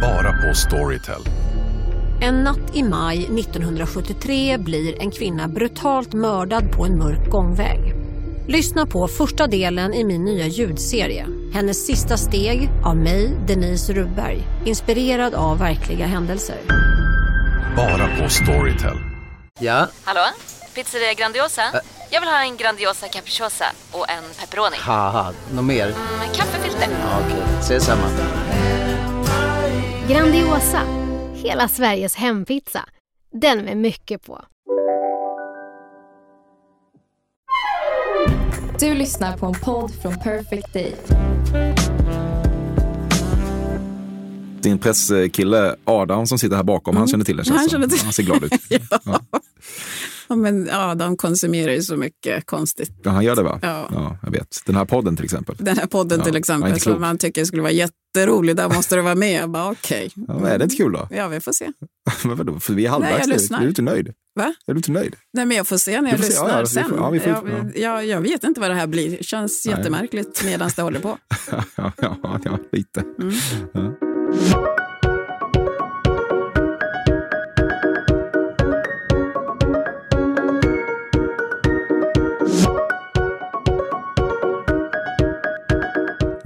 Bara på Storytel. En natt i maj 1973 blir en kvinna brutalt mördad på en mörk gångväg. Lyssna på första delen i min nya ljudserie. Hennes sista steg av mig, Denise Rubberg. Inspirerad av verkliga händelser. Bara på Storytel. Ja, Hallå? Pizzeria Grandiosa? Jag vill ha en Grandiosa capriciosa och en pepperoni. något mer? Med kaffefilter. Ja, Okej, ses samma. Grandiosa, hela Sveriges hempizza. Den med mycket på. Du lyssnar på en podd från Perfect Day. Din presskille Adam som sitter här bakom, han känner till känns Han som. känner till- Han ser glad ut. ja. Ja, men, ja, de konsumerar ju så mycket konstigt. Ja, han gör det va? Ja. jag vet. Den här podden till exempel. Den här podden Ja, till ja, exempel som man tycker skulle vara jätterolig, där måste du vara med. Jag bara okej. Ja, men är det inte kul då? Ja, vi får se. Men vadå? För vi är halvvägs jag nu. Är du inte nöjd? Va? Är du inte nöjd? Nej, men jag får se när jag lyssnar Ja, ja, sen. får- ja, vi får- jag, ja. jag, jag vet inte vad det här blir. Det känns Nej. jättemärkligt medan det håller på. ja, ja, ja, lite. Mm.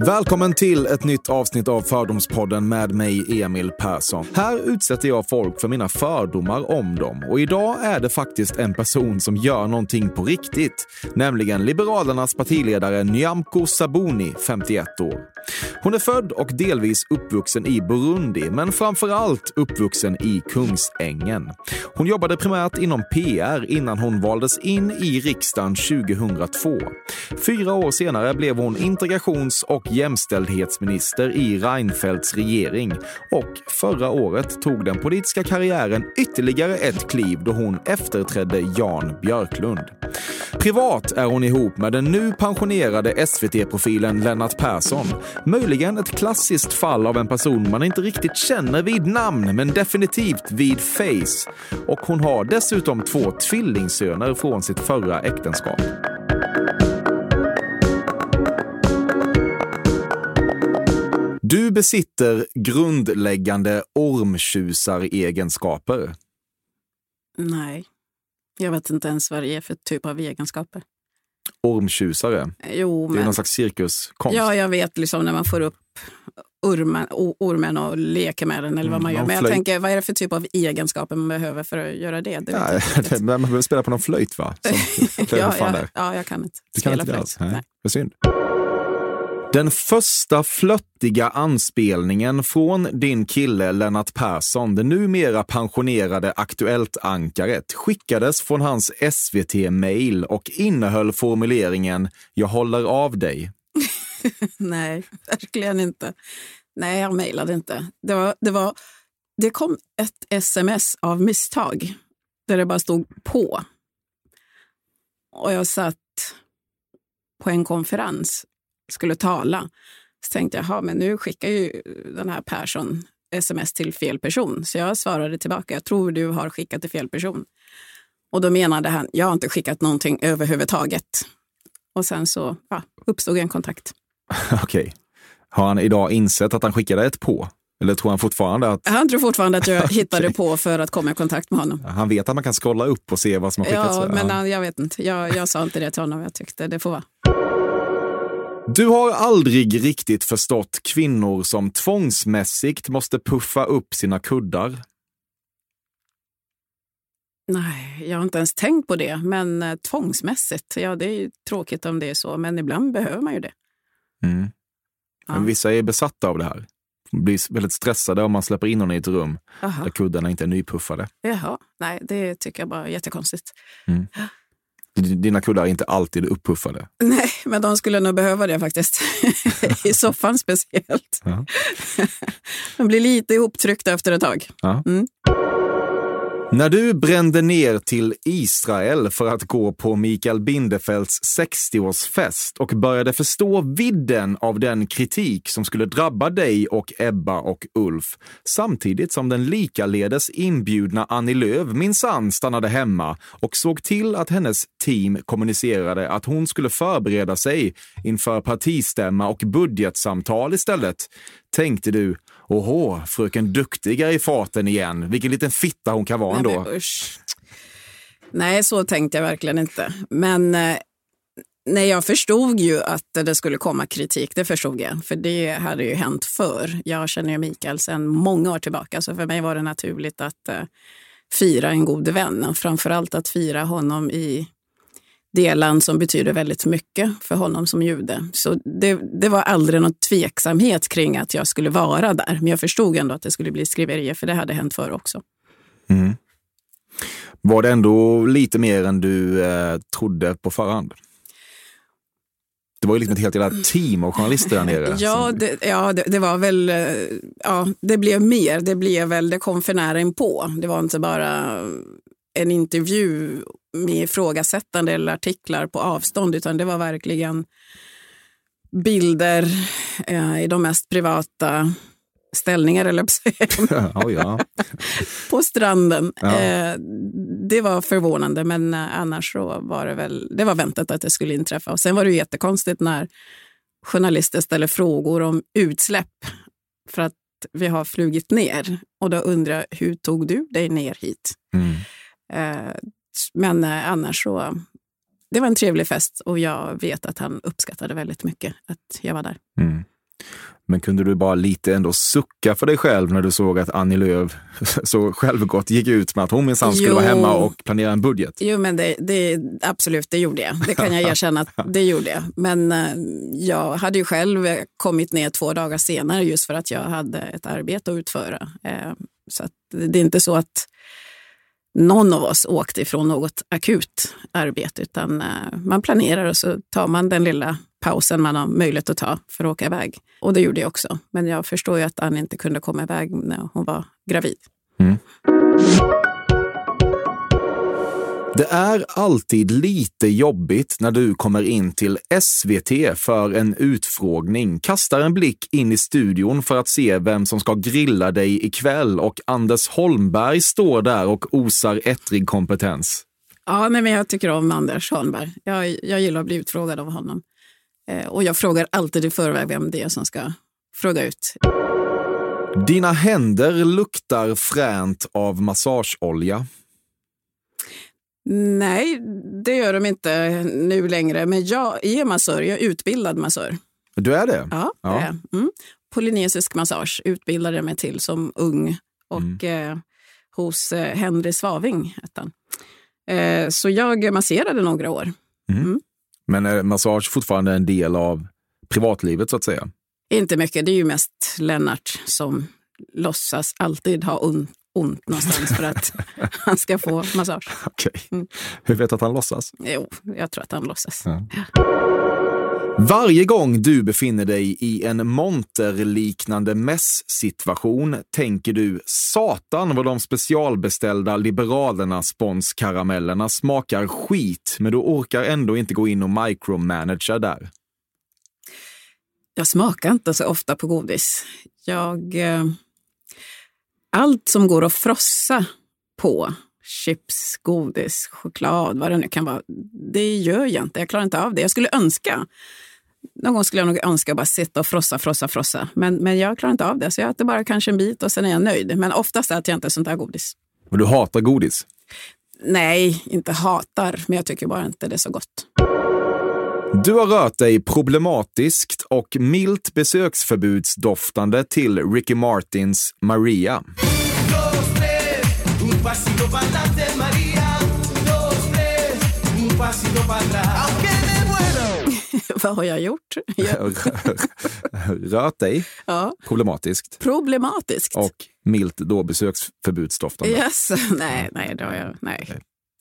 Välkommen till ett nytt avsnitt av Fördomspodden med mig, Emil Persson. Här utsätter jag folk för mina fördomar om dem. Och idag är det faktiskt en person som gör någonting på riktigt. Nämligen Liberalernas partiledare Nyamko Sabuni, 51 år. Hon är född och delvis uppvuxen i Burundi, men framför allt uppvuxen i Kungsängen. Hon jobbade primärt inom PR innan hon valdes in i riksdagen 2002. Fyra år senare blev hon integrations och jämställdhetsminister i Reinfeldts regering och förra året tog den politiska karriären ytterligare ett kliv då hon efterträdde Jan Björklund. Privat är hon ihop med den nu pensionerade SVT-profilen Lennart Persson. Möjligen ett klassiskt fall av en person man inte riktigt känner vid namn, men definitivt vid face. Och hon har dessutom två tvillingsöner från sitt förra äktenskap. Du besitter grundläggande ormtjusaregenskaper. Nej, jag vet inte ens vad det är för typ av egenskaper. Ormtjusare, Jo, det är men... någon slags cirkuskonst. Ja, jag vet liksom när man får upp ormen, ormen och leker med den eller vad Mm, man gör. någon Men jag flöjt. tänker, vad är det för typ av egenskaper man behöver för att göra det? det Ja, riktigt. man behöver spela på någon flöjt va? Som, det ja, ja, det ja, jag kan inte Du kan inte det alls? Nej. Nej. Vad synd. Den första flöttiga anspelningen från din kille Lennart Persson, det numera pensionerade Aktuellt-ankaret, skickades från hans SVT-mail och innehöll formuleringen “Jag håller av dig”. Nej, verkligen inte. Nej, jag mejlade inte. Det, var, det, var, det kom ett sms av misstag där det bara stod på. Och jag satt på en konferens, skulle tala. Så tänkte jag, "Jaha, men nu skickar ju den här Persson sms till fel person. Så jag svarade tillbaka, jag tror du har skickat till fel person. Och då menade han, jag har inte skickat någonting överhuvudtaget. Och sen så ja, uppstod en kontakt. Okej. Har han idag insett att han skickade ett på? Eller tror han fortfarande att Han tror fortfarande att jag hittade på för att komma i kontakt med honom. han vet att man kan scrolla upp och se vad som har skickats? Ja, men Ja. jag vet inte. Jag, jag sa inte det till honom. Jag tyckte det får vara. Du har aldrig riktigt förstått kvinnor som tvångsmässigt måste puffa upp sina kuddar. Nej, jag har inte ens tänkt på det. Men eh, tvångsmässigt, ja det är ju tråkigt om det är så. Men ibland behöver man ju det. Mm. Ja. Men vissa är besatta av det här. De blir väldigt stressade om man släpper in någon i ett rum Jaha. där kuddarna inte är nypuffade. Jaha. Nej, det tycker jag bara är jättekonstigt. D- Dina kuddar är inte alltid uppuffade. Nej, men de skulle nog behöva det faktiskt. I soffan speciellt. Ja. de blir lite ihoptryckta efter ett tag. Ja. Mm. När du brände ner till Israel för att gå på Mikael Bindefelds 60-årsfest och började förstå vidden av den kritik som skulle drabba dig och Ebba och Ulf, samtidigt som den likaledes inbjudna Annie Lööf minsann stannade hemma och såg till att hennes team kommunicerade att hon skulle förbereda sig inför partistämma och budgetsamtal istället, tänkte du Åhå, fröken Duktig är i farten igen. Vilken liten fitta hon kan vara Nej, ändå. men usch. Nej, så tänkte jag verkligen inte. Men eh, nej, jag förstod ju att det skulle komma kritik. Det förstod jag, för det hade ju hänt förr. Jag känner ju Mikael sedan många år tillbaka, så för mig var det naturligt att eh, fira en god vän och framförallt att fira honom i det land som betyder väldigt mycket för honom som jude. Så det, det var aldrig någon tveksamhet kring att jag skulle vara där. Men jag förstod ändå att det skulle bli skriverier, för det hade hänt förr också. Mm. Var det ändå lite mer än du eh, trodde på förhand? Det var ju liksom ett helt jävla team av journalister där nere. Ja, det, ja det, det var väl, eh, ja, det blev mer. Det blev väl, det kom för nära inpå. Det var inte bara en intervju med ifrågasättande eller artiklar på avstånd, utan det var verkligen bilder eh, i de mest privata ställningar, eller ja, ja. på stranden. Ja. Eh, det var förvånande, men eh, annars så var det väl det var väntat att det skulle inträffa. Och sen var det jättekonstigt när journalister ställer frågor om utsläpp för att vi har flugit ner. Och då undrar jag, hur tog du dig ner hit? Mm. Eh, men eh, annars så, det var en trevlig fest och jag vet att han uppskattade väldigt mycket att jag var där. Mm. Men kunde du bara lite ändå sucka för dig själv när du såg att Annie Lööf så självgott gick ut med att hon minsann skulle Jo. vara hemma och planera en budget? Jo, men det, det, absolut, det gjorde jag. Det kan jag erkänna att det gjorde jag. Men eh, jag hade ju själv kommit ner två dagar senare just för att jag hade ett arbete att utföra. Eh, så att det är inte så att någon av oss åkte ifrån något akut arbete, utan eh, man planerar och så tar man den lilla pausen man har möjlighet att ta för att åka iväg. Och det gjorde jag också. Men jag förstår ju att Ann inte kunde komma iväg när hon var gravid. Mm. Det är alltid lite jobbigt när du kommer in till SVT för en utfrågning, kastar en blick in i studion för att se vem som ska grilla dig ikväll och Anders Holmberg står där och osar ettrig kompetens. Ja, nej, men jag tycker om Anders Holmberg. Jag, jag gillar att bli utfrågad av honom. Eh, och jag frågar alltid i förväg vem det är som ska fråga ut. Dina händer luktar fränt av massageolja. Nej, det gör de inte nu längre. Men jag är massör. Jag är utbildad massör. Du är det? Ja, Ja. det är mm. Polynesisk massage utbildade jag mig till som ung. Och eh, hos eh, Henry Svaving. Eh, så jag masserade några år. Men är massage fortfarande en del av privatlivet så att säga? Inte mycket. Det är ju mest Lennart som låtsas alltid ha on- ont någonstans för att han ska få massage. Okej. Mm. Hur vet du att han låtsas? Jo, jag tror att han låtsas. Ja. Varje gång du befinner dig i en monterliknande mässsituation tänker du satan vad de specialbeställda Liberalerna sponskaramellerna smakar skit, men du orkar ändå inte gå in och micromanagera där. Jag smakar inte så ofta på godis. Jag, eh, allt som går att frossa på, chips, godis, choklad, vad det nu kan vara, det gör jag inte. Jag klarar inte av det. Jag skulle önska, någon gång skulle jag nog önska att bara sitta och frossa, frossa, frossa. Men, men jag klarar inte av det, så jag äter bara kanske en bit och sen är jag nöjd. Men oftast äter jag inte sånt där godis. Och du hatar godis. Nej, inte hatar, men jag tycker bara inte det är så gott. Du har rört dig problematiskt och milt besöksförbudsdoftande till Ricky Martins Maria. Vad har jag gjort? Rört dig ja, problematiskt problematiskt. och milt då besöksförbudsdoftande. Yes. Nej, nej, det har jag, nej.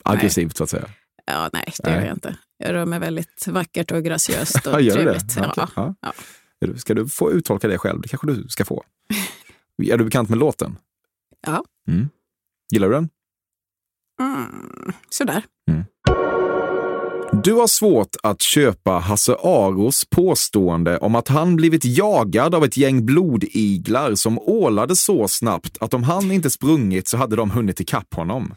Aggressivt så att säga. Ja, nej, det gör jag inte. Jag rör mig väldigt vackert och graciöst och gör du det? trevligt. Okej, Ja. ja. Ska du få uttolka det själv? Det kanske du ska få. Är du bekant med låten? Ja. Mm. Gillar du den? Mm, sådär. Du har svårt att köpa Hasse Aros påstående om att han blivit jagad av ett gäng blodiglar som ålade så snabbt att om han inte sprungit så hade de hunnit ikapp honom.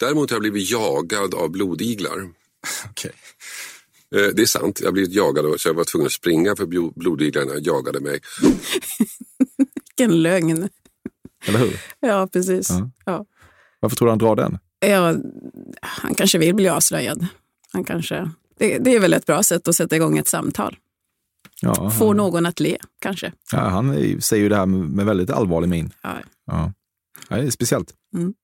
Däremot har jag blivit jagad av blodiglar. Okej. Eh, Det är sant, jag har blivit jagad och så jag var tvungen att springa för blo- blodiglarna jagade mig. Vilken lögn. Eller hur? Ja, precis. Ja. Ja. Varför tror du han drar den? Ja, han kanske vill bli avslöjad. Han kanske, det, det är väl ett bra sätt att sätta igång ett samtal. Ja, Få han, någon att le, kanske. ja, han säger ju det här med, med väldigt allvarlig min. Ja. Ja. Ja, det är speciellt. Mm.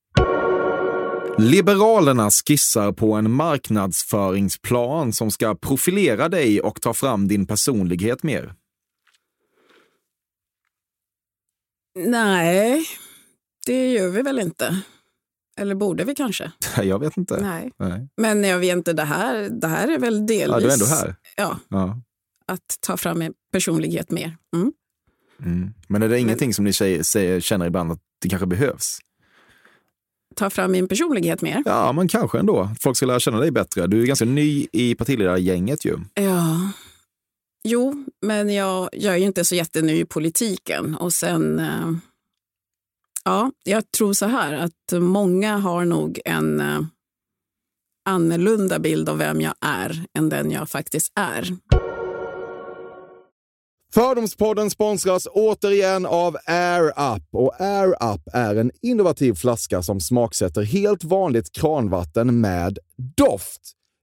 Liberalerna skissar på en marknadsföringsplan som ska profilera dig och ta fram din personlighet mer. Nej, det gör vi väl inte. Eller borde vi kanske? Jag vet inte. Nej. Nej. Men jag vet inte, det här, det här är väl delvis... Ja, du är ändå här. Ja, Ja. att ta fram en personlighet mer. Mm. Mm. Men är det ingenting som ni säger, säger, känner ibland att det kanske behövs? Ta fram min personlighet mer. Ja, men kanske ändå. Folk ska lära känna dig bättre. Du är ganska ny i partiledargänget ju. Ja. Jo, men jag, jag är ju inte så jätteny i politiken. Och sen... eh, Ja, jag tror så här att många har nog en eh, annorlunda bild av vem jag är än den jag faktiskt är. Fördomspodden sponsras återigen av Air Up. Och Air Up är en innovativ flaska som smaksätter helt vanligt kranvatten med doft.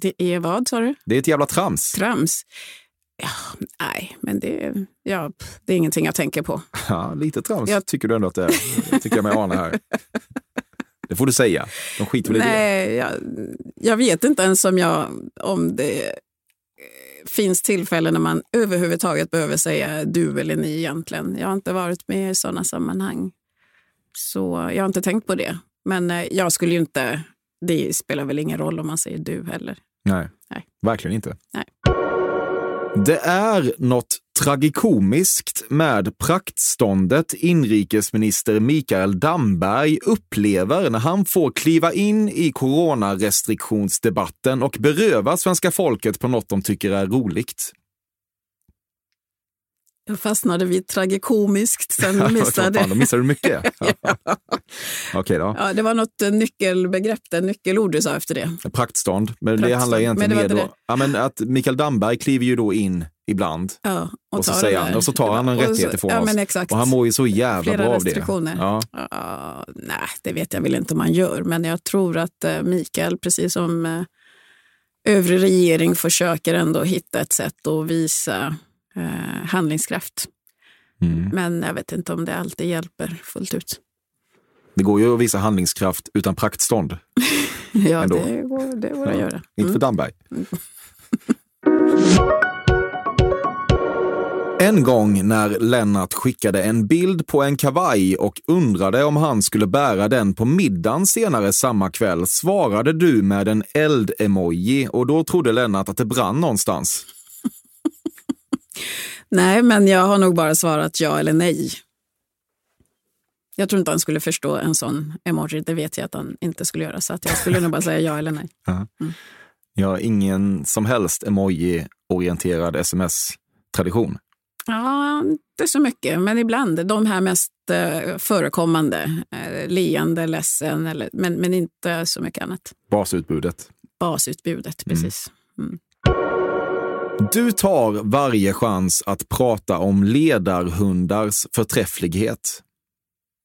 Det är vad, sa du? Det är ett jävla trams. Trams? Ja, nej, men det, ja, det är ingenting jag tänker på. Ja, lite trams Jag- tycker du ändå att det är. tycker jag mig ana här. Det får du säga. De skiter väl i. Nej, jag, jag vet inte ens om, jag, om det finns tillfällen när man överhuvudtaget behöver säga du eller ni egentligen. Jag har inte varit med i sådana sammanhang. Så jag har inte tänkt på det. Men eh, jag skulle ju inte... Det spelar väl ingen roll om man säger du heller. Nej, Nej. verkligen inte. Nej. Det är något tragikomiskt med praktståndet inrikesminister Mikael Damberg upplever när han får kliva in i coronarestriktionsdebatten och beröva svenska folket på något de tycker är roligt. Jag fastnade vid tragikomiskt, sen missade fan, då missar du mycket. Okej då. Ja, det var något eh, nyckelbegrepp, det nyckelord du sa efter det. Praktstånd. Men det Praktstånd. handlar egentligen Men det mer då, ja, men att Mikael Damberg kliver ju då in ibland Ja, och, så tar säger det han, där. och så tar han en Och så- rättighet ifrån ja, oss. Exakt. Och han mår ju så jävla Flera bra av det. Ja. Ja, nej, det vet jag väl inte om man gör, men jag tror att eh, Mikael, precis som eh, övrig regering, försöker ändå hitta ett sätt att visa eh, handlingskraft. Mm. Men jag vet inte om det alltid hjälper fullt ut. Det går ju att visa handlingskraft utan praktstånd. Ja, Ändå. det går, det går att göra. Inte för Mm. Damberg. En gång när Lennart skickade en bild på en kavaj och undrade om han skulle bära den på middagen senare samma kväll svarade du med en eld-emoji och då trodde Lennart att det brann någonstans. Nej, men jag har nog bara svarat ja eller nej. Jag tror inte han skulle förstå en sån emoji. Det vet jag att han inte skulle göra. Så att jag skulle nog bara säga ja eller nej. Jag har ingen som helst emoji-orienterad sms-tradition. Ja, inte så mycket, men ibland. De här mest eh, förekommande. Eh, leende, ledsen, eller, men, men inte så mycket annat. Basutbudet. Basutbudet, precis. Mm. Du tar varje chans att prata om ledarhundars förträfflighet.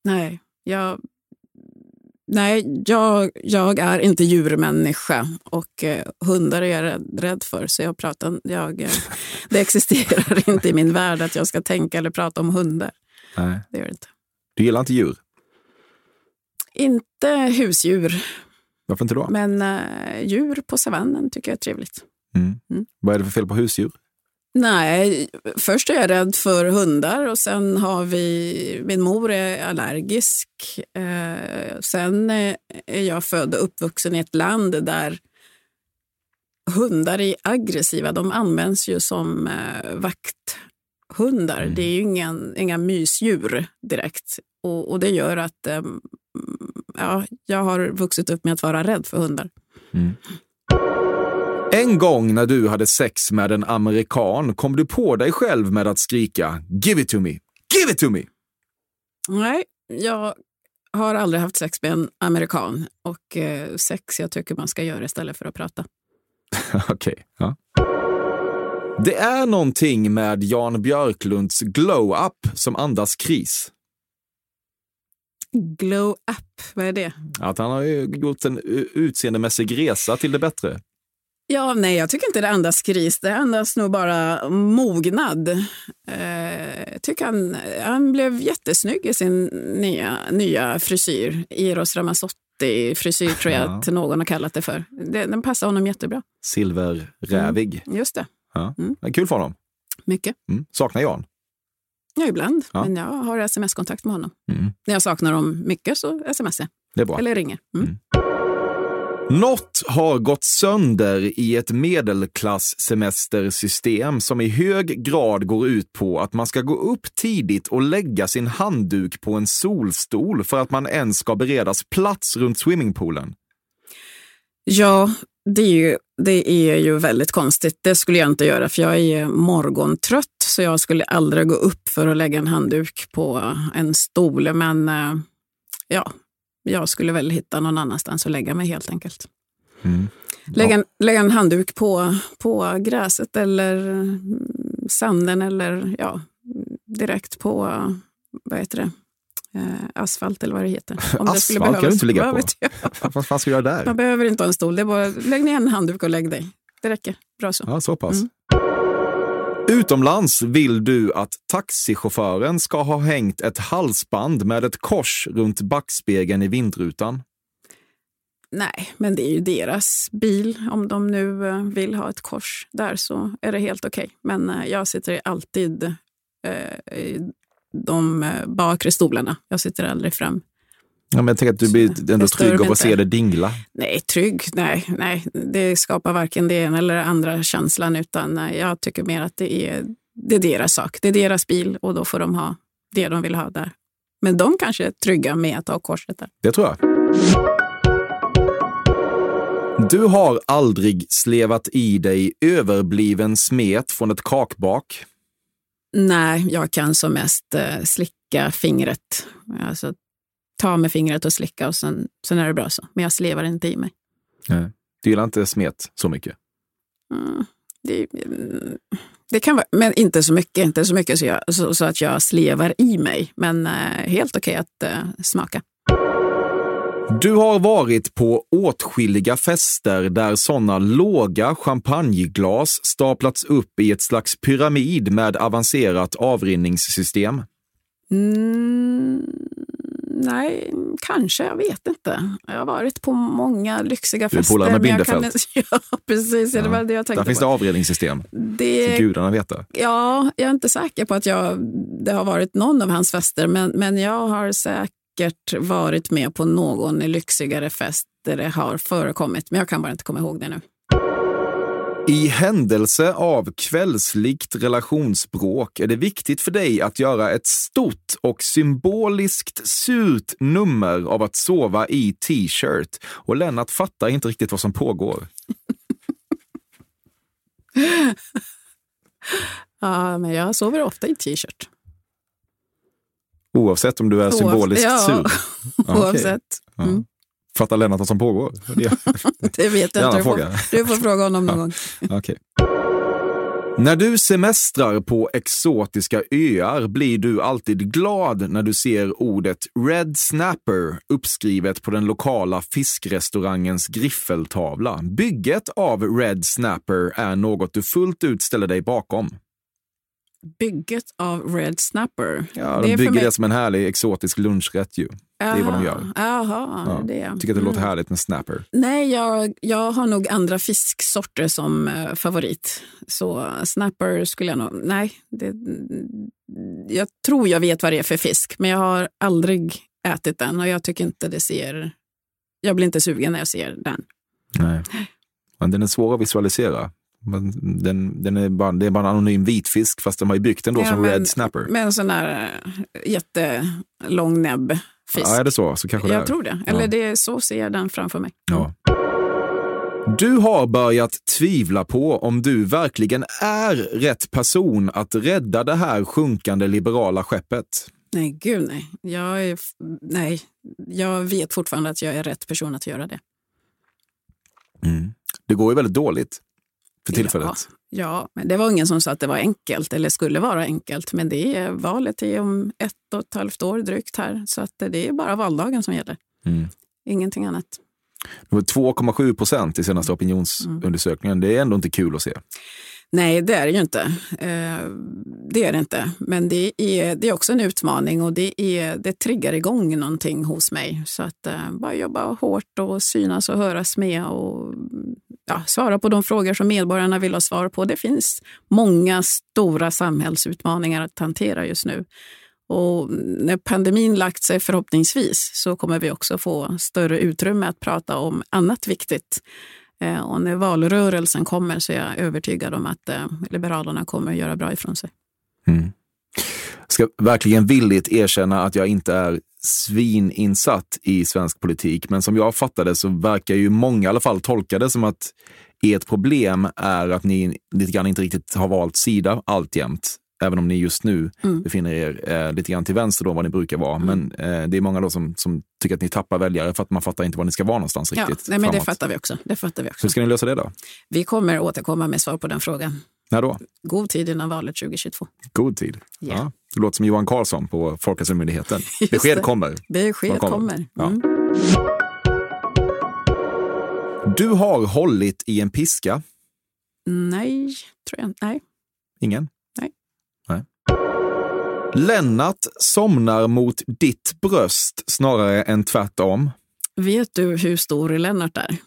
Nej, jag, nej jag, jag är inte djurmänniska och eh, hundar är jag rädd, rädd för. Så jag pratar, jag, eh, det existerar inte i min värld att jag ska tänka eller prata om hundar. Nej. Det gör det inte. Du gillar inte djur. Inte husdjur, Varför inte då? men eh, djur på savannen tycker jag är trevligt. Mm. Mm. Vad är det för fel på husdjur? Nej, först är jag rädd för hundar och sen har vi, min mor är allergisk. Eh, sen är jag född och uppvuxen i ett land där hundar är aggressiva. De används ju som eh, vakthundar. Mm. Det är ju ingen, inga mysdjur direkt. Och, och det gör att eh, ja, jag har vuxit upp med att vara rädd för hundar. En gång när du hade sex med en amerikan kom du på dig själv med att skrika “Give it to me! Give it to me!” Nej, jag har aldrig haft sex med en amerikan. Och eh, sex jag tycker man ska göra istället för att prata. Okej. ja. Det är någonting med Jan Björklunds glow-up som andas kris. Glow up, vad är det? Att han har ju gjort en utseendemässig resa till det bättre. Ja, nej, jag tycker inte det andas kris. Det andas nog bara mognad. Eh, tycker han, han blev jättesnygg i sin nya, nya frisyr. Eros Ramazzotti-frisyr tror jag Ja. att någon har kallat det för. Det, den passar honom jättebra. Silverrävig. Just det, Ja. Mm. Det kul för honom. mycket. Mm. Saknar Jan. Ja, ibland. Ja. Men jag har sms-kontakt med honom. Mm. När jag saknar dem mycket så smsar jag. Eller ringer. Något har gått sönder i ett medelklasssemestersystem som i hög grad går ut på att man ska gå upp tidigt och lägga sin handduk på en solstol för att man ens ska beredas plats runt swimmingpoolen. Ja, det är, ju, det är ju väldigt konstigt. Det skulle jag inte göra för jag är morgontrött så jag skulle aldrig gå upp för att lägga en handduk på en stol. Men eh, ja, jag skulle väl hitta någon annanstans att lägga mig helt enkelt. Mm. Lägga, en, lägga en handduk på, på gräset eller mm, sanden eller ja, direkt på vad heter det? Eh, asfalt eller vad det heter. Om det skulle Asfalt kan du behövas. inte ligga på. Vad fan ska du göra Man där? behöver inte ha en stol. Det är bara, lägg ner en handduk och lägg dig. Det räcker. Bra så. Ja, så pass. Mm. Utomlands vill du att taxichauffören ska ha hängt ett halsband med ett kors runt backspegeln i vindrutan. Nej, men det är ju deras bil. Om de nu eh, vill ha ett kors där så är det helt okej. Men eh, jag sitter alltid eh, i de eh, bakre stolarna. Jag sitter aldrig fram. Ja, men jag tänker att du blir ändå trygg av att se det dingla. Nej, trygg. Nej, nej, det skapar varken det ena eller andra känslan. Utan eh, jag tycker mer att det är, det är deras sak. Det är deras bil och då får de ha det de vill ha där. Men de kanske är trygga med att ha korset där. Det tror jag. Du har aldrig slevat i dig överbliven smet från ett kakbak. Nej, jag kan som mest eh, slicka fingret. Alltså, ta med fingret och slicka och sen, sen är det bra så. Men jag slevar inte i mig. Du gillar inte smet så mycket. Mm, det, mm, det kan vara, men inte så mycket. Inte så mycket så, jag, så, så att jag slevar i mig. Men eh, helt okej att eh, smaka. Du har varit på åtskilliga fester där sådana låga champagneglas staplats upp i ett slags pyramid med avancerat avrinningssystem. Mm, nej, kanske. Jag vet inte. Jag har varit på många lyxiga Du är fester. polare med Bindefeld. Ja, precis. Det var det jag tänkte Där finns det på. avrinningssystem. Det Så gudarna veta. Ja, jag är inte säker på att jag, det har varit någon av hans fester, men, men jag har säkert varit med på någon lyxigare fest där det har förekommit, men jag kan bara inte komma ihåg det nu. I händelse av kvällslikt relationsbråk är det viktigt för dig att göra ett stort och symboliskt surt nummer av att sova i t-shirt. Och Lennart fattar inte riktigt vad som pågår. Ja, men jag sover ofta i t-shirt. Oavsett om du är symboliskt ja, sur. Ja, okej. Oavsett. Mm. Fattar Lennart vad som pågår? Det, Det vet jag inte. Du får, du får fråga honom någon gång. Okej. När du semestrar på exotiska öar blir du alltid glad när du ser ordet Red Snapper uppskrivet på den lokala fiskrestaurangens griffeltavla. Bygget av Red Snapper är något du fullt ut ställer dig bakom. Bygget av Red Snapper. Ja, Det de för bygger mig- det som en härlig exotisk lunchrätt ju. är vad de gör. Jaha, Ja, det. Tycker att det låter Mm. härligt med snapper. Nej, jag, jag har nog andra fisksorter som eh, favorit. Så snapper skulle jag nog... Nej, det, jag tror jag vet vad det är för fisk, men jag har aldrig ätit den och jag tycker inte det ser... Jag blir inte sugen när jag ser den. Nej. Men den är svår att visualisera. Men den, den är bara, det är bara en anonym vitfisk fast de har ju byggt den då Ja, som men- Red Snapper. Med en sån där eh, jättelång näbb fisk. Ja, är det så? Så kanske det är. jag tror det. Eller det är så ser jag den framför mig. Ja. Du har börjat tvivla på om du verkligen är rätt person att rädda det här sjunkande liberala skeppet. Nej, gud nej. Jag, är, nej. jag vet fortfarande att jag är rätt person att göra det. Det går ju väldigt dåligt för tillfället. Ja, ja, men det var ingen som sa att det var enkelt eller skulle vara enkelt. Men det är valet är om ett och ett halvt år drygt här. Så att det är bara valdagen som gäller. Mm. Ingenting annat. Det var 2,7 procent i senaste opinionsundersökningen. Det är ändå inte kul att se. Nej, det är det ju inte. Eh, det är det inte. Men det är, det är också en utmaning och det, är, det triggar igång någonting hos mig. Så att eh, bara jobba hårt och synas och höras med och ja, svara på de frågor som medborgarna vill ha svar på. Det finns många stora samhällsutmaningar att hantera just nu. Och när pandemin lagt sig förhoppningsvis så kommer vi också få större utrymme att prata om annat viktigt. Eh, och när valrörelsen kommer så är jag övertygad om att eh, Liberalerna kommer att göra bra ifrån sig. Mm. ska verkligen villigt erkänna att jag inte är svininsatt i svensk politik. Men som jag fattade så verkar ju många i alla fall tolka det som att ert problem är att ni lite grann inte riktigt har valt sida alltjämt. Även om ni just nu Mm. befinner er eh, lite grann till vänster då vad ni brukar vara. Men eh, det är många då som, som tycker att ni tappar väljare för att man fattar inte var ni ska vara någonstans Ja, riktigt. nej, men det fattar vi också. Det fattar vi också. Hur ska ni lösa det då? Vi kommer återkomma med svar på den frågan. När då? God tid innan valet 2022. God tid. Ja. Ja. Det låter som Johan Carlsson på Folkhälsomyndigheten. Besked det. kommer. Besked kommer? kommer. Ja. Mm. Du har hållit i en piska. Nej, tror jag inte. Nej. Ingen? Nej. Nej. Lennart somnar mot ditt bröst snarare än tvärtom. Vet du hur stor Lennart är?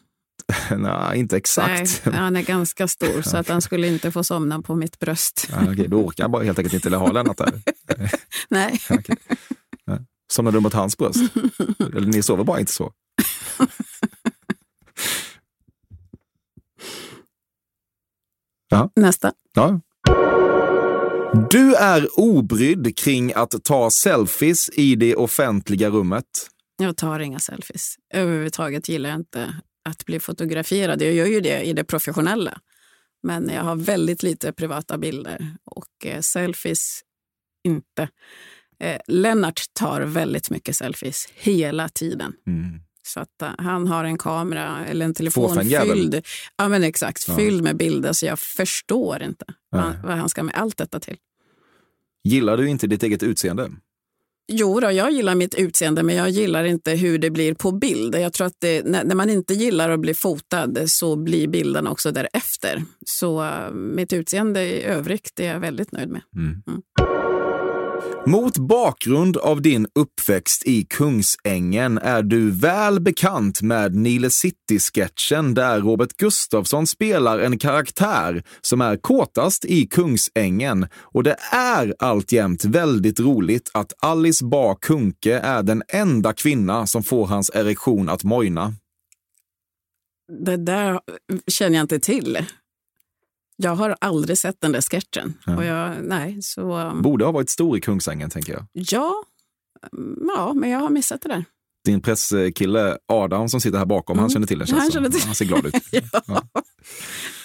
Nej, inte exakt. Nej, han är ganska stor så att han skulle inte få somna på mitt bröst. Ja, okej, då orkar jag bara helt enkelt inte ha Lennart där. Nej. Okej. Nej. Somnar du mot hans bröst? Eller ni sover bara inte så? Nästa. Ja. Du är obrydd kring att ta selfies i det offentliga rummet. Jag tar inga selfies. Överhuvudtaget gillar jag inte att bli fotograferad. Jag gör ju det i det professionella. Men jag har väldigt lite privata bilder och eh, selfies inte. Eh, Lennart tar väldigt mycket selfies hela tiden. Mm. Så att uh, han har en kamera eller en telefon fylld, ja, men exakt, Ja. fylld med bilder så jag förstår inte vad, vad han ska med allt detta till. Gillar du inte ditt eget utseende? Jo, då, jag gillar mitt utseende, men jag gillar inte hur det blir på bild. Jag tror att det, när, man inte gillar att bli fotad så blir bilden också därefter. Så uh, mitt utseende i övrigt är jag väldigt nöjd med. Mot bakgrund av din uppväxt i Kungsängen är du väl bekant med Nile City-sketchen där Robert Gustafsson spelar en karaktär som är kåtast i Kungsängen. Och det är alltjämt väldigt roligt att Alice Bah Kuhnke är den enda kvinna som får hans erektion att mojna. Det där känner jag inte till. Jag har aldrig sett den där sketchen. Ja. Och jag, nej, så, um, Borde ha varit stor i Kungsängen, tänker jag. ja, mm, ja, men jag har missat det där. Din presskille Adam som sitter här bakom, han Mm. känner till det. Han känner till- han ser glad ut. ja.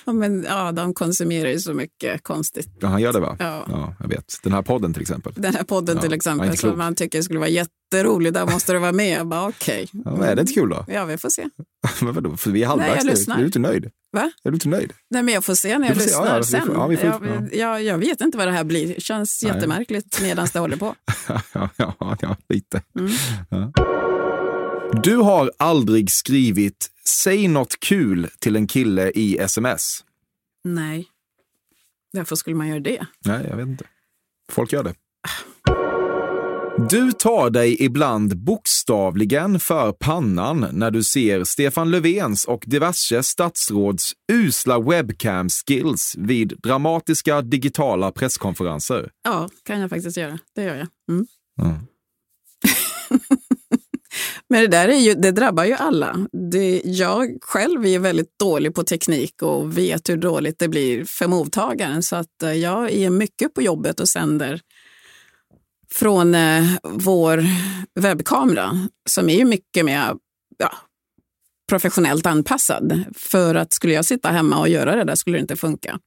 Ja, men, ja, de konsumerar ju så mycket konstigt. Ja, han gör det va? Ja. ja, jag vet. Den här podden till exempel. Den här podden till exempel, som man tycker skulle vara jätterolig, där måste du vara med. Jag bara, Okej. Men är det inte kul då? Ja, vi får se. Men vadå, för vi är halvvägs nu. lyssnar. Är du inte nöjd? Va? Är du inte nöjd? Nej, men jag får se när jag lyssnar Ja, ja, vi sen. får- ja, vi får- jag, ja. jag, jag vet inte vad det här blir. Det känns Nej. jättemärkligt medan det håller på. ja, ja, lite. Mm. Du har aldrig skrivit “säg något kul” till en kille i sms. Nej. Varför skulle man göra det? Nej, jag vet inte. Folk gör det. Du tar dig ibland bokstavligen för pannan när du ser Stefan Löfvens och diverse statsråds usla webcam-skills vid dramatiska digitala presskonferenser. Ja, kan jag faktiskt göra. Det gör jag. Mm. Mm. Men det där är ju, det drabbar ju alla. Det, jag själv är väldigt dålig på teknik och vet hur dåligt det blir för mottagaren. Så att eh, jag är mycket på jobbet och sänder från eh, vår webbkamera som är ju mycket mer ja, professionellt anpassad. För att skulle jag sitta hemma och göra det där skulle det inte funka.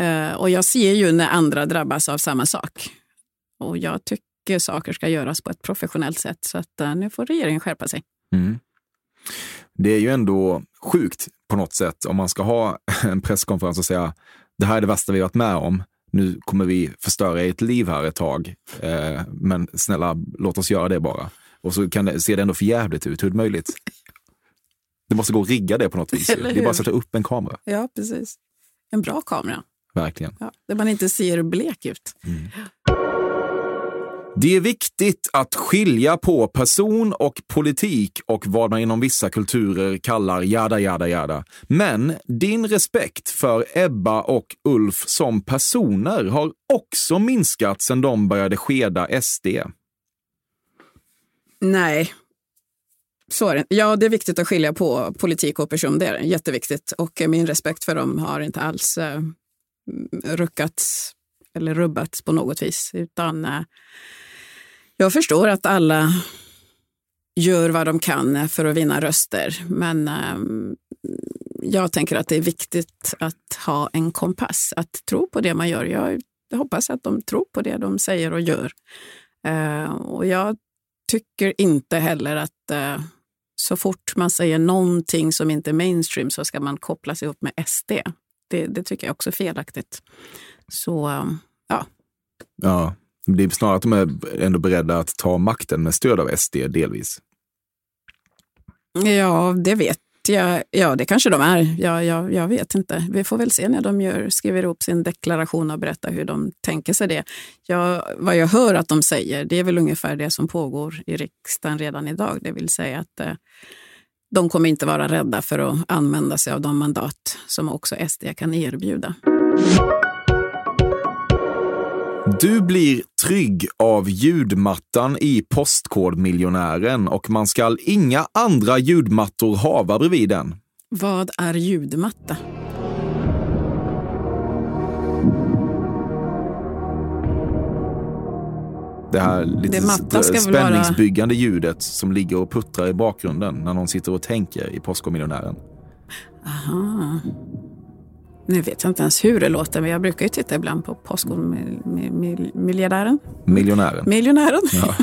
Eh, och jag ser ju när andra drabbas av samma sak. Och jag tycker saker ska göras på ett professionellt sätt. Så att eh, nu får regeringen skärpa sig. Mm. Det är ju ändå sjukt på något sätt om man ska ha en presskonferens och säga det här är det värsta vi varit med om. Nu kommer vi förstöra ert liv här ett tag. Eh, men snälla, låt oss göra det bara. Och så kan det, ser det ändå för jävligt ut. Hur är det möjligt? Det måste gå att rigga det på något vis. Det är bara att sätta upp en kamera. Ja, precis. En bra kamera. Verkligen. Ja, där man inte ser blek ut. Mm. Det är viktigt att skilja på person och politik och vad man inom vissa kulturer kallar jada, jada, jada. Men din respekt för Ebba och Ulf som personer har också minskat sedan de började skeda SD. Nej. Så är det. Ja, det är viktigt att skilja på politik och person. Det är jätteviktigt. Och min respekt för dem har inte alls eh, ruckats eller rubbats på något vis. Utan eh, jag förstår att alla gör vad de kan för att vinna röster. Men ehm, jag tänker att det är viktigt att ha en kompass, att tro på det man gör. Jag hoppas att de tror på det de säger och gör. Ehm, och jag tycker inte heller att eh, så fort man säger någonting som inte är mainstream så ska man koppla sig upp med SD. Det, det tycker jag också är felaktigt. Så, ja. Ja, det är snarare att de är ändå beredda att ta makten med stöd av SD delvis. Ja, det vet jag. Ja, det kanske de är. Ja, ja, jag vet inte. Vi får väl se när de gör, skriver ihop sin deklaration och berättar hur de tänker sig det. Ja, vad jag hör att de säger, det är väl ungefär det som pågår i riksdagen redan idag. Det vill säga att eh, de kommer inte vara rädda för att använda sig av de mandat som också SD kan erbjuda. Du blir trygg av ljudmattan i Postkodmiljonären och man skall inga andra ljudmattor hava bredvid den. Vad är ljudmatta? Det här lite Det spänningsbyggande ljudet som ligger och puttrar i bakgrunden när någon sitter och tänker i Postkodmiljonären. Aha. Nu vet jag inte ens hur det låter, men jag brukar ju titta ibland på Postkodmiljardären. Miljonären. Miljonären. Ja.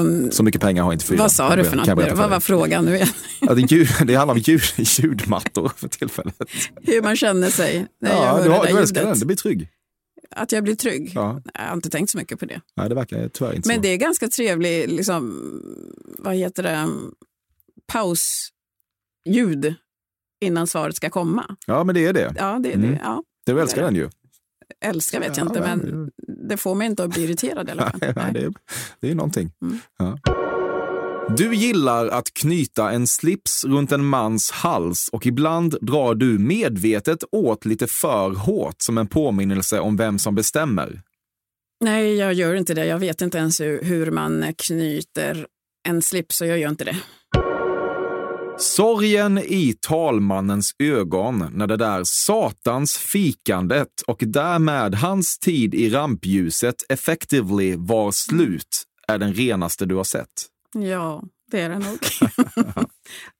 um, Så mycket pengar har inte fyra. Vad sa du för något? Vad var frågan nu igen? ja, det, ljud, det handlar om ljud, ljudmattor för tillfället. Hur man känner sig när ja, jag hör du, har, det där du ljudet. den, det blir trygg. Att jag blir trygg? Ja. Jag har inte tänkt så mycket på det. Nej, det verkar tyvärr inte Men så. det är ganska trevligt, liksom, vad heter det, pausljud innan svaret ska komma. Ja, men det är det. Ja, det, Mm. det, ja. Du älskar den ju. Älskar vet jag Ja, inte, ja, men det får mig inte att bli irriterad i alla fall. Nej, det, är, det är någonting. Mm. Ja. Du gillar att knyta en slips runt en mans hals och ibland drar du medvetet åt lite för hårt som en påminnelse om vem som bestämmer. Nej, jag gör inte det. Jag vet inte ens hur, hur man knyter en slips, så jag gör inte det. Sorgen i talmannens ögon när det där satans fikandet och därmed hans tid i rampljuset effectively var slut är den renaste du har sett. Ja, det är det nog.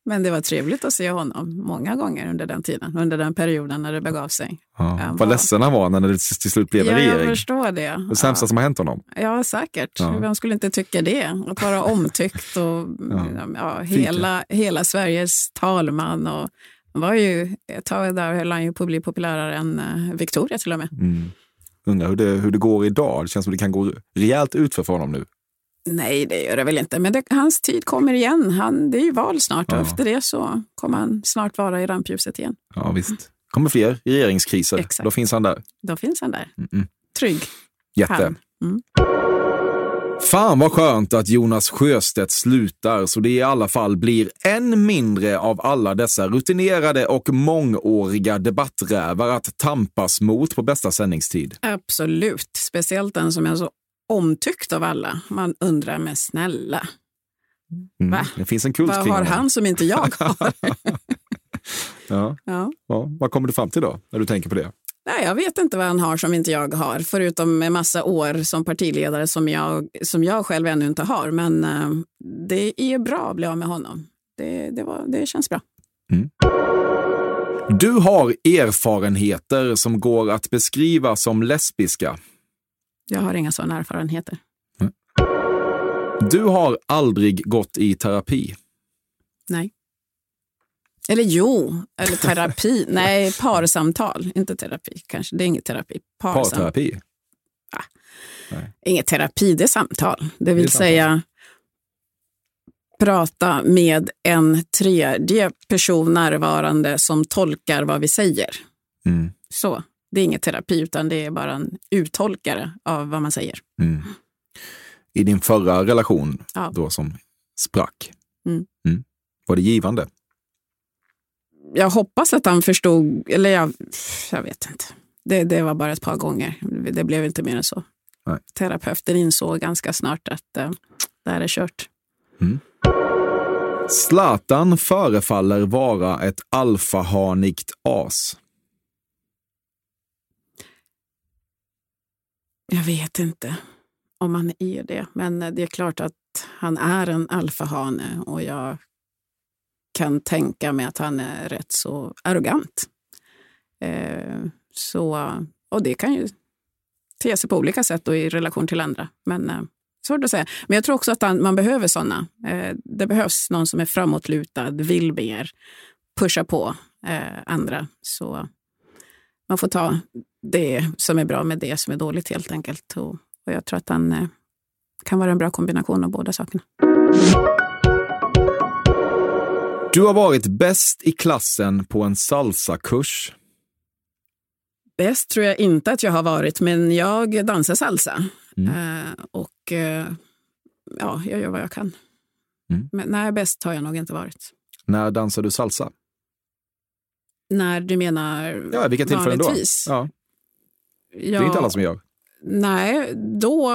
Men det var trevligt att se honom många gånger under den tiden, under den perioden när det begav sig. Ja. Han Vad ledsen han var när det till slut blev en Ja, jag regering. förstår det. Det sämsta ja. som har hänt honom. Ja, säkert. Ja. Vem skulle inte tycka det? Att vara omtyckt och ja. hela, hela Sveriges talman. Och var ju, ett tag där höll han ju på att bli populärare än eh, Victoria till och med. Mm. Undrar hur det, hur det går idag. Det känns som det kan gå rejält ut för honom nu. Nej, det gör det väl inte. Men det, hans tid kommer igen. Han, det är ju val snart och Ja. efter det så kommer han snart vara i rampljuset igen. Ja, visst. kommer fler regeringskriser. Exakt. Då finns han där. Då finns han där. Mm-mm. Trygg. Jätte. Mm. Fan vad skönt att Jonas Sjöstedt slutar så det i alla fall blir än mindre av alla dessa rutinerade och mångåriga debatträvar att tampas mot på bästa sändningstid. Absolut. Speciellt den som är så omtyckt av alla. Man undrar, men snälla, Mm. Va? Det finns en kult Vad har han som inte jag har? Ja. ja. Ja. Vad kommer du fram till då, när du tänker på det? Nej, jag vet inte vad han har som inte jag har, förutom en massa år som partiledare som jag, som jag själv ännu inte har. Men eh, det är bra att bli av med honom. Det, det, var, det känns bra. Du har erfarenheter som går att beskriva som lesbiska. Jag har inga sådana erfarenheter. Du har aldrig gått i terapi. Nej. Eller jo, eller terapi. Nej, parsamtal. Inte terapi kanske. Det är inget terapi. Parsam. Parterapi. Inget terapi, det är samtal. Det vill Det samtal. säga prata med en tredje person närvarande som tolkar vad vi säger. Mm. Så. Det är inget terapi, utan det är bara en uttolkare av vad man säger. Mm. I din förra relation, Ja. då som sprack, Mm. var det givande? Jag hoppas att han förstod, eller jag, jag vet inte. Det, det var bara ett par gånger. Det blev inte mer än så. Nej. Terapeuten insåg ganska snart att eh, det här är kört. Zlatan förefaller vara ett alfahanigt as. Jag vet inte om han är det, men det är klart att han är en alfahane och jag kan tänka mig att han är rätt så arrogant. Eh, så, och det kan ju te sig på olika sätt och i relation till andra. Men eh, svårt att säga. Men jag tror också att han, man behöver sådana. Eh, det behövs någon som är framåtlutad, vill mer, pusha på eh, andra. Så man får ta det som är bra med det som är dåligt helt enkelt. Och, och jag tror att han eh, kan vara en bra kombination av båda sakerna. Du har varit bäst i klassen på en salsakurs. Bäst tror jag inte att jag har varit, men jag dansar salsa. Mm. Eh, och eh, ja, jag gör vad jag kan. Mm. Men nej, bäst har jag nog inte varit. När dansar du salsa? När du menar Ja, vilka tillfällen då? Ja, det är inte alla som gör. Nej, då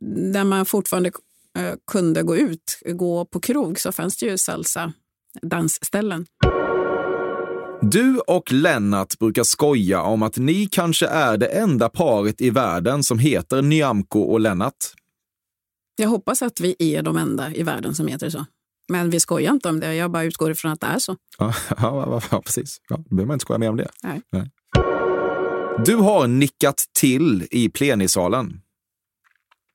när man fortfarande eh, kunde gå ut, gå på krog, så fanns det ju salsa dansställen. Du och Lennart brukar skoja om att ni kanske är det enda paret i världen som heter Nyamko och Lennart. Jag hoppas att vi är de enda i världen som heter så. Men vi skojar inte om det, jag bara utgår ifrån att det är så. Ja, ja, ja precis. Ja, då behöver man inte skoja mer om det. Nej. Du har nickat till i plenisalen.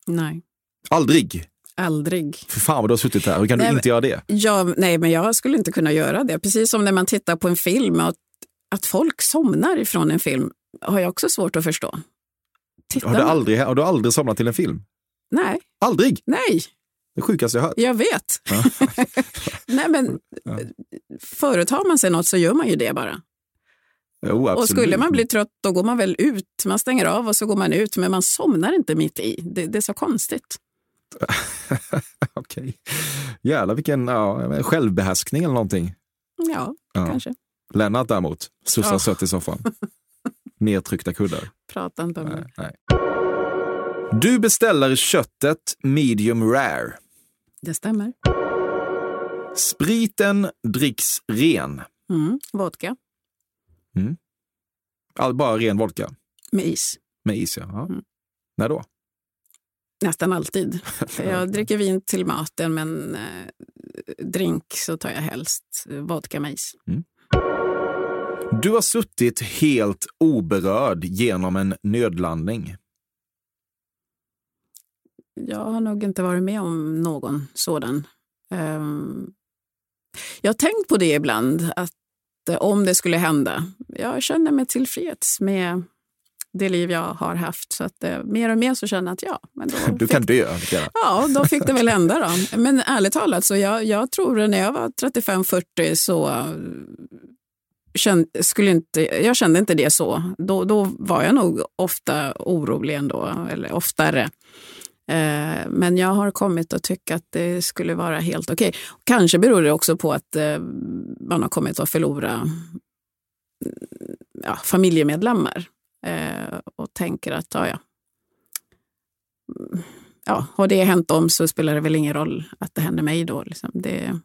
Nej, Aldrig. aldrig. För fan vad du har suttit här. Hur kan Nej, du inte göra det? Ja, nej, men jag skulle inte kunna göra det. Precis som när man tittar på en film att, att folk somnar ifrån en film har jag också svårt att förstå. Tittar Har du, aldrig, har du aldrig somnat till en film? Nej, Aldrig! nej, Det sjukaste jag hört. jag vet. Ja. nej, men företar man sig något så gör man ju det bara. Jo, Och skulle man bli trött då går man väl ut. Man stänger av och så går man ut, men man somnar inte mitt i. Det, det är så konstigt. Okej. Jävlar vilken ja, självbehärskning eller någonting. Ja, Ja. kanske. Lennart däremot, sussar Ja. sött i soffan. Nedtryckta kuddar. Prata inte om det. Nej, nej. Du beställer köttet medium rare. Det stämmer. Spriten dricks ren. Mm. Vodka All, bara ren vodka med is. med is. Ja. Ja. Mm. När då? Nästan alltid. Jag dricker vin till maten, men eh, drink så tar jag helst vodka med is. Du har suttit helt oberörd genom en nödlandning. Jag har nog inte varit med om någon sådan. Ehm, jag har tänkt på det ibland, att eh, om det skulle hända. Jag känner mig tillfreds med det liv jag har haft. Så att eh, mer och mer så känner jag att ja, men då Du fick, kan dö. Mikaela. ja, då fick det väl hända då. Men ärligt talat, så jag, jag tror när jag var 35-40 så eh, kände, skulle inte, jag kände inte det så. Då, då var jag nog ofta orolig ändå, eller oftare. Eh, men jag har kommit att tycka att det skulle vara helt okej. Kanske beror det också på att eh, man har kommit att förlora mm, ja, familjemedlemmar eh, och tänker att ja, ja. Mm, ja, har det hänt dem så spelar det väl ingen roll att det händer mig då. Liksom. Det,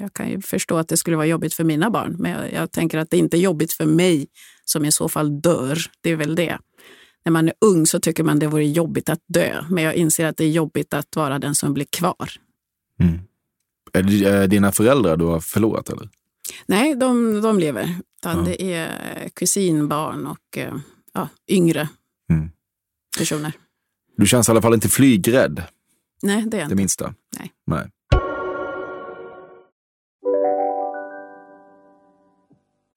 jag kan ju förstå att det skulle vara jobbigt för mina barn, men jag, jag, tänker att det inte är jobbigt för mig som i så fall dör. Det är väl det. När man är ung så tycker man det vore jobbigt att dö, men jag inser att det är jobbigt att vara den som blir kvar. Mm. Är det dina föräldrar du har förlorat? eller? Nej, de, de lever. Ja. Det är kusinbarn och eh, ja, yngre mm. personer. Du känns i alla fall inte flygrädd? Nej, det är jag inte. Det minsta? Nej. Nej.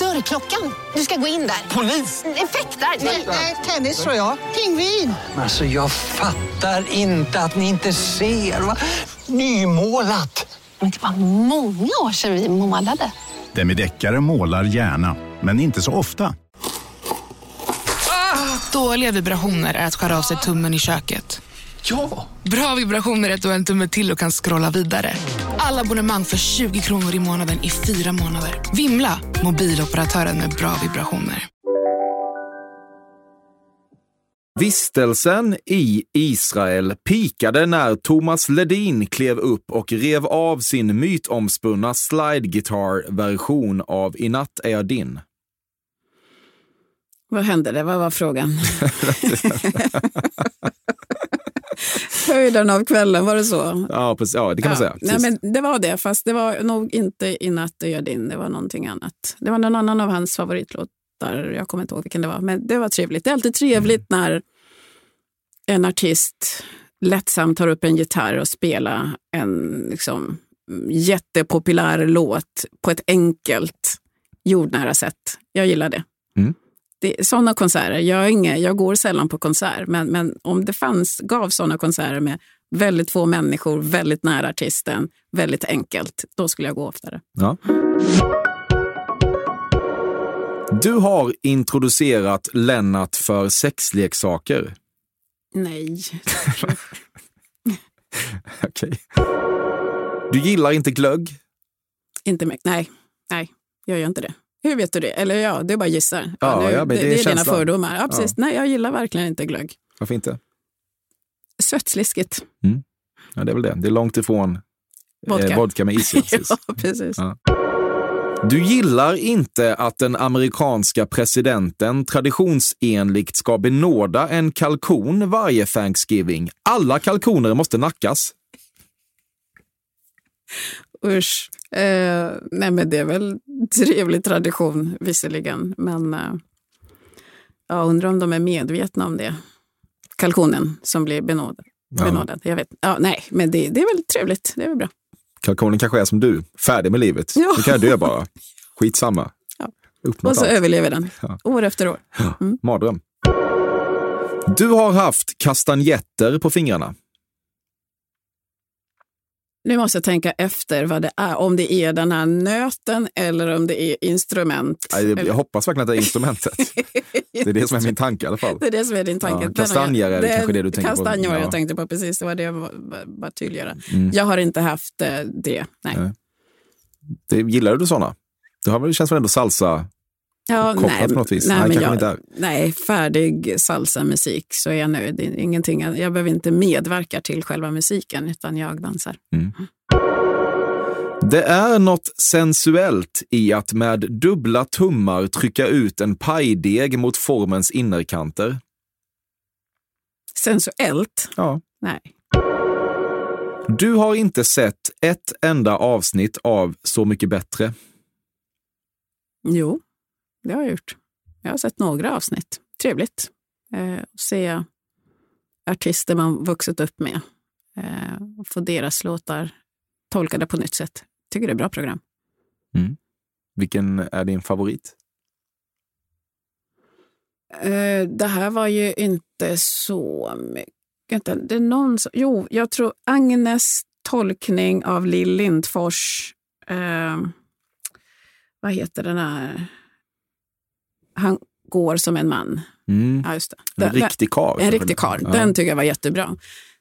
Dörrklockan. Du ska gå in där. Polis? Effektar? Nej, tennis tror jag. Pingvin. Alltså, jag fattar inte att ni inte ser. Va? Nymålat. Men det var många år sedan vi målade. Demideckare målar gärna, men inte så ofta. Ah, dåliga vibrationer är att skära av sig tummen i köket. Ja! Bra vibrationer är att du har en tumme till och kan scrolla vidare. Alla abonnemang för 20 kronor i månaden i fyra månader. Vimla! Mobiloperatören med bra vibrationer. Vistelsen i Israel pikade när Thomas Ledin klev upp och rev av sin mytomspunna slide guitar-version av I natt är jag din. Vad hände? Det? Vad var frågan? Höjden av kvällen, var det så? Ja, precis, ja det kan man ja, säga. Nej, men det var det, fast det var nog inte I natt är jag din, det var någonting annat. Det var någon annan av hans favoritlåtar, jag kommer inte ihåg vilken det var, men det var trevligt. Det är alltid trevligt mm. när en artist lättsamt tar upp en gitarr och spelar en liksom, jättepopulär låt på ett enkelt, jordnära sätt. Jag gillar det. Mm det, sådana konserter, jag, inga, jag går sällan på konsert, men, men om det fanns, gav sådana konserter med väldigt få människor, väldigt nära artisten, väldigt enkelt, då skulle jag gå oftare. Ja. Du har introducerat Lennart för sexleksaker. Nej. Okej. Okay. Du gillar inte glögg? Inte mycket, nej. Nej, jag gör inte det. Hur vet du det? Eller ja, det är bara gissar. Ja, nu, ja, det, det, är, dina fördomar. Ja, precis. Ja. Nej, jag gillar verkligen inte glögg. Varför inte? Sötsliskigt. Mm. Ja, det är väl det. Det är långt ifrån vodka, eh, vodka med is. ja, precis. Ja. Du gillar inte att den amerikanska presidenten traditionsenligt ska benåda en kalkon varje Thanksgiving. Alla kalkoner måste nackas. Usch. Eh, nej, men det är väl trevlig tradition visserligen, men eh, jag undrar om de är medvetna om det. Kalkonen som blir benådad. Ja. benådad. Jag vet. Ja, nej, men det, det är väl trevligt. Det är väl bra. Kalkonen kanske är som du, färdig med livet. Ja. Du kan dö bara. Skitsamma. Ja. Och så allt. överlever den, ja. år efter år. Mm. Mardröm. Du har haft kastanjetter på fingrarna. Nu måste jag tänka efter vad det är. Om det är den här nöten eller om det är instrument. Jag, jag hoppas verkligen att det är instrumentet. det är det som är min tanke i alla fall. Det är det som är din tanke. Ja, kastanjer är det, kanske det du tänker på. Kastanjer ja. jag tänkte på, precis. Det var det jag var, var tydligare. Mm. Jag har inte haft eh, det. Nej. nej. Det, gillar du sådana? Det känns väl ändå salsa Ja, nej, på något vis? Nej, nej, jag, inte nej, färdig salsa-musik så är jag nöjd. Ingenting, jag behöver inte medverka till själva musiken, utan jag dansar. Mm. Det är något sensuellt i att med dubbla tummar trycka ut en pajdeg mot formens innerkanter. Sensuellt? Ja. Nej. Du har inte sett ett enda avsnitt av Så mycket bättre. Jo det har jag gjort. Jag har sett några avsnitt. Trevligt eh, att se artister man vuxit upp med. Eh, få deras låtar tolkade på nytt sätt. Tycker det är bra program. Mm. Vilken är din favorit? Eh, det här var ju inte så mycket. Det är någon som, jo, jag tror Agnes tolkning av Lill Lindfors eh, vad heter den här... Han går som en man. Mm. Ja, just det. En riktig karl. En riktig karl. Ja. Den tycker jag var jättebra.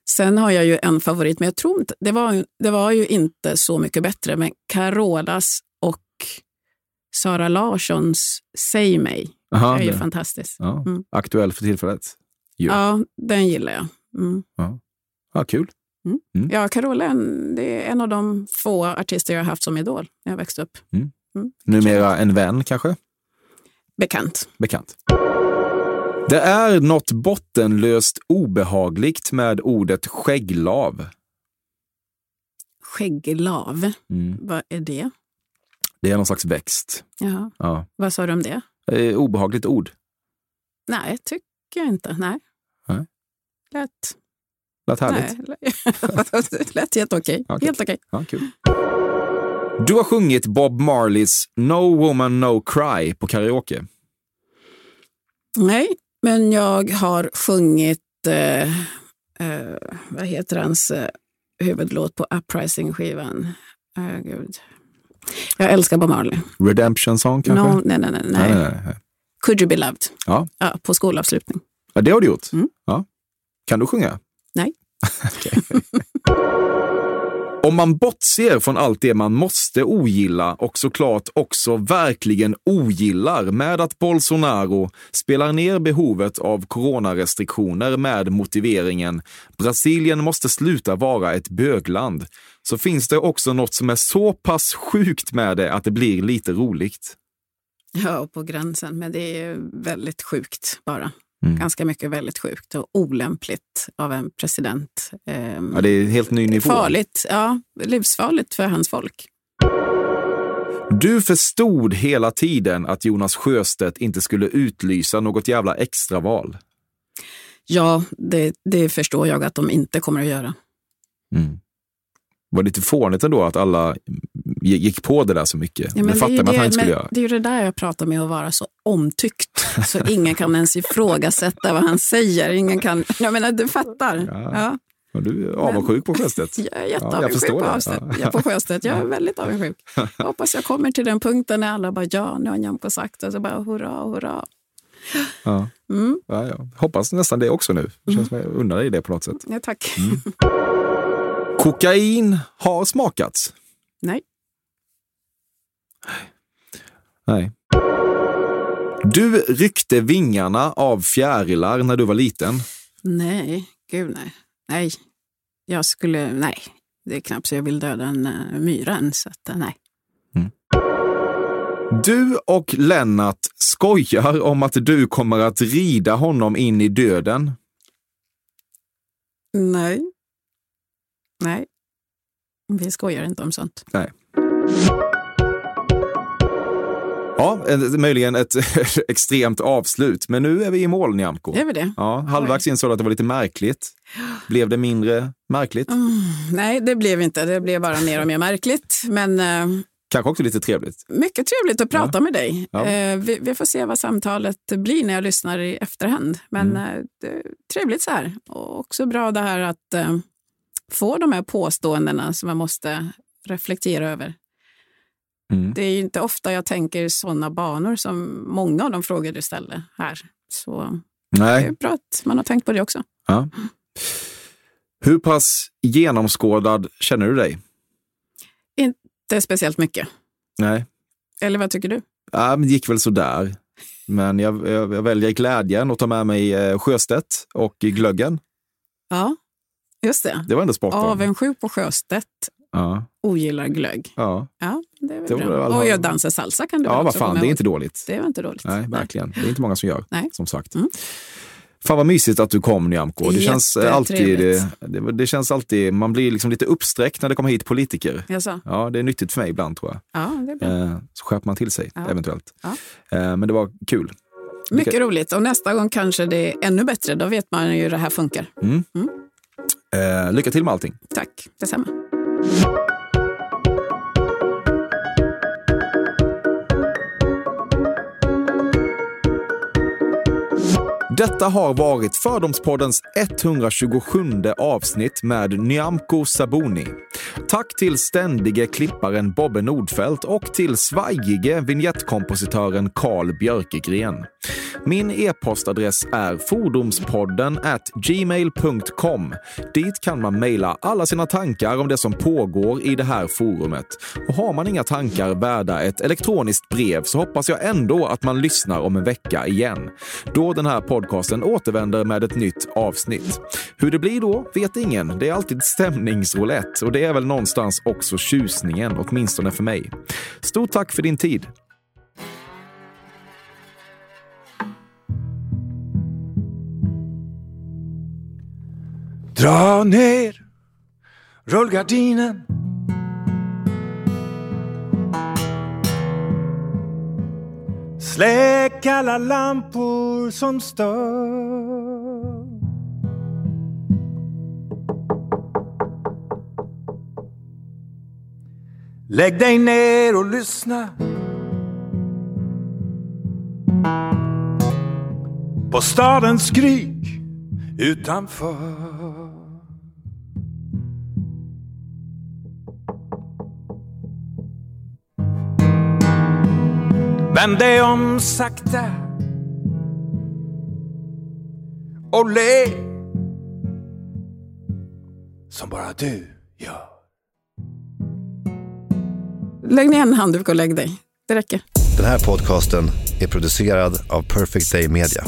Sen har jag ju en favorit, men jag tror inte, det var, det var ju inte så mycket bättre. Men Carolas och Sara Larssons Säg mig Aha, är ju det- fantastiskt. Ja. Mm. Aktuell för tillfället. Ju. Ja, den gillar jag. Mm. Ja. ja, kul. Mm. Ja, Carola en, det är en av de få artister jag har haft som idol när jag växte upp. Numera en vän kanske? Bekant. Bekant. Det är något bottenlöst obehagligt med ordet skägglav. Skägglav, Mm. vad är det? Det är någon slags växt. Jaha. Ja. Vad sa du om det? Eh, obehagligt ord. Nej, tycker jag inte. Nej. Nej. Lät, Lät härligt. nej, lät helt okej. Okej. Helt okej. Ja, kul. Du har sjungit Bob Marleys No Woman No Cry på karaoke. Nej, men jag har sjungit, eh, eh, vad heter hans eh, huvudlåt på Uprising-skivan? Eh, gud. Jag älskar Bob Marley. Redemption Song kanske? No, nej, nej, nej, nej. nej, nej, nej. Could you be loved? Ja. Ja, på skolavslutning. ja, det har du gjort. Mm. Ja. Kan du sjunga? Nej. Om man bortser från allt det man måste ogilla och såklart också verkligen ogillar med att Bolsonaro spelar ner behovet av coronarestriktioner med motiveringen Brasilien måste sluta vara ett bögland, så finns det också något som är så pass sjukt med det att det blir lite roligt. Ja, på gränsen. Men det är väldigt sjukt bara. Mm. Ganska mycket väldigt sjukt och olämpligt av en president. Ehm, Ja, det är helt ny nivå. Farligt, ja. Livsfarligt för hans folk. Du förstod hela tiden att Jonas Sjöstedt inte skulle utlysa något jävla extraval. Ja, det, det förstår jag att de inte kommer att göra. Mm. Var det lite fånigt ändå att alla gick på det där så mycket? Ja, det men fattar är ju man det, inte skulle göra. det är ju det där jag pratar med att vara så omtyckt. Så ingen kan ens ifrågasätta vad han säger. Ingen kan, jag menar, du fattar. Ja. Och du är avundsjuk på Sjöstedt. Jag är Ja, jag jätteavundsjuk på, det. Ja. Jag på Sjöstedt. Jag är väldigt avundsjuk. Jag hoppas jag kommer till den punkten när alla bara ja, nu har Nyamko sagt det. Så bara hurra, hurra. Ja. Mm. Ja, ja. Hoppas nästan det också nu. Det känns som jag undrar dig det på något sätt. Ja, tack. Mm. Kokain har smakats. Nej. Nej. Du ryckte vingarna av fjärilar när du var liten. Nej, gud nej. Nej, jag skulle, nej. Det är knappt så jag vill döda en uh, myra än, så att, eh, nej. Du och Lennart skojar om att du kommer att rida honom in i döden. Nej. Nej. Vi skojar inte om sånt. Nej. Ja, en- möjligen ett extremt avslut, men nu är vi i mål, Nyamko. Är vi det? Ja, halvvägs insåg du att det var lite märkligt. Blev det mindre märkligt? Mm, nej, det blev inte. Det blev bara mer och mer märkligt. Men eh, Kanske också lite trevligt. mycket trevligt att prata Ja. med dig. Ja. Eh, vi, vi får se vad samtalet blir när jag lyssnar i efterhand. Men Mm. eh, det är trevligt så här. Och också bra det här att eh, få de här påståendena som man måste reflektera över. Mm. Det är ju inte ofta jag tänker sådana banor som många av de frågor du ställde här. Så det är Nej. bra att man har tänkt på det också. Ja. Hur pass genomskådad känner du dig? Inte speciellt mycket. Nej. Eller vad tycker du? Ja, det gick väl sådär. Men jag, jag, jag väljer glädjen att ta med mig eh, Sjöstedt och glöggen. Ja, just det. Det var ändå sport. Avundsjuk på Sjöstedt, Ja. ogillar glögg. Ja. Ja, det är väl Det bra. alla Och jag dansar salsa kan du ja, vad fan, det är ihåg. inte dåligt. Det var inte dåligt. Nej, verkligen. Det är inte många som gör, Nej. som sagt. Mm. Fan vad mysigt att du kom Nyamko. Det känns alltid, det, det känns alltid, man blir liksom lite uppsträckt när det kommer hit politiker. Jaså? Ja, det är nyttigt för mig ibland tror jag. Ja, det är bra. Eh, så skärper man till sig Ja. eventuellt. Ja. Eh, men det var kul. Mycket Lycka- roligt. Och nästa gång kanske det är ännu bättre. Då vet man ju hur det här funkar. Mm. Mm. Eh, lycka till med allting. Tack, detsamma. Bye. Detta har varit Fördomspoddens 127 avsnitt med Nyamko Sabuni. Tack till ständige klipparen Bobbe Nordfeldt och till svajige vignettkompositören Carl Björkegren. Min e-postadress är fordomspodden at gmail.com. Dit kan man mejla alla sina tankar om det som pågår i det här forumet. Och har man inga tankar värda ett elektroniskt brev så hoppas jag ändå att man lyssnar om en vecka igen. Då den här podden podcasten återvänder med ett nytt avsnitt. Hur det blir då vet ingen. Det är alltid stämningsroulette och det är väl någonstans också tjusningen, åtminstone för mig. Stort tack för din tid. Dra ner rullgardinen Släck alla lampor som stör. Lägg dig ner och lyssna. På stadens skrik utanför. Vänd dig om sakta och le som bara du gör. Lägg ner en handduk och lägg dig. Det räcker. Den här podcasten är producerad av Perfect Day Media.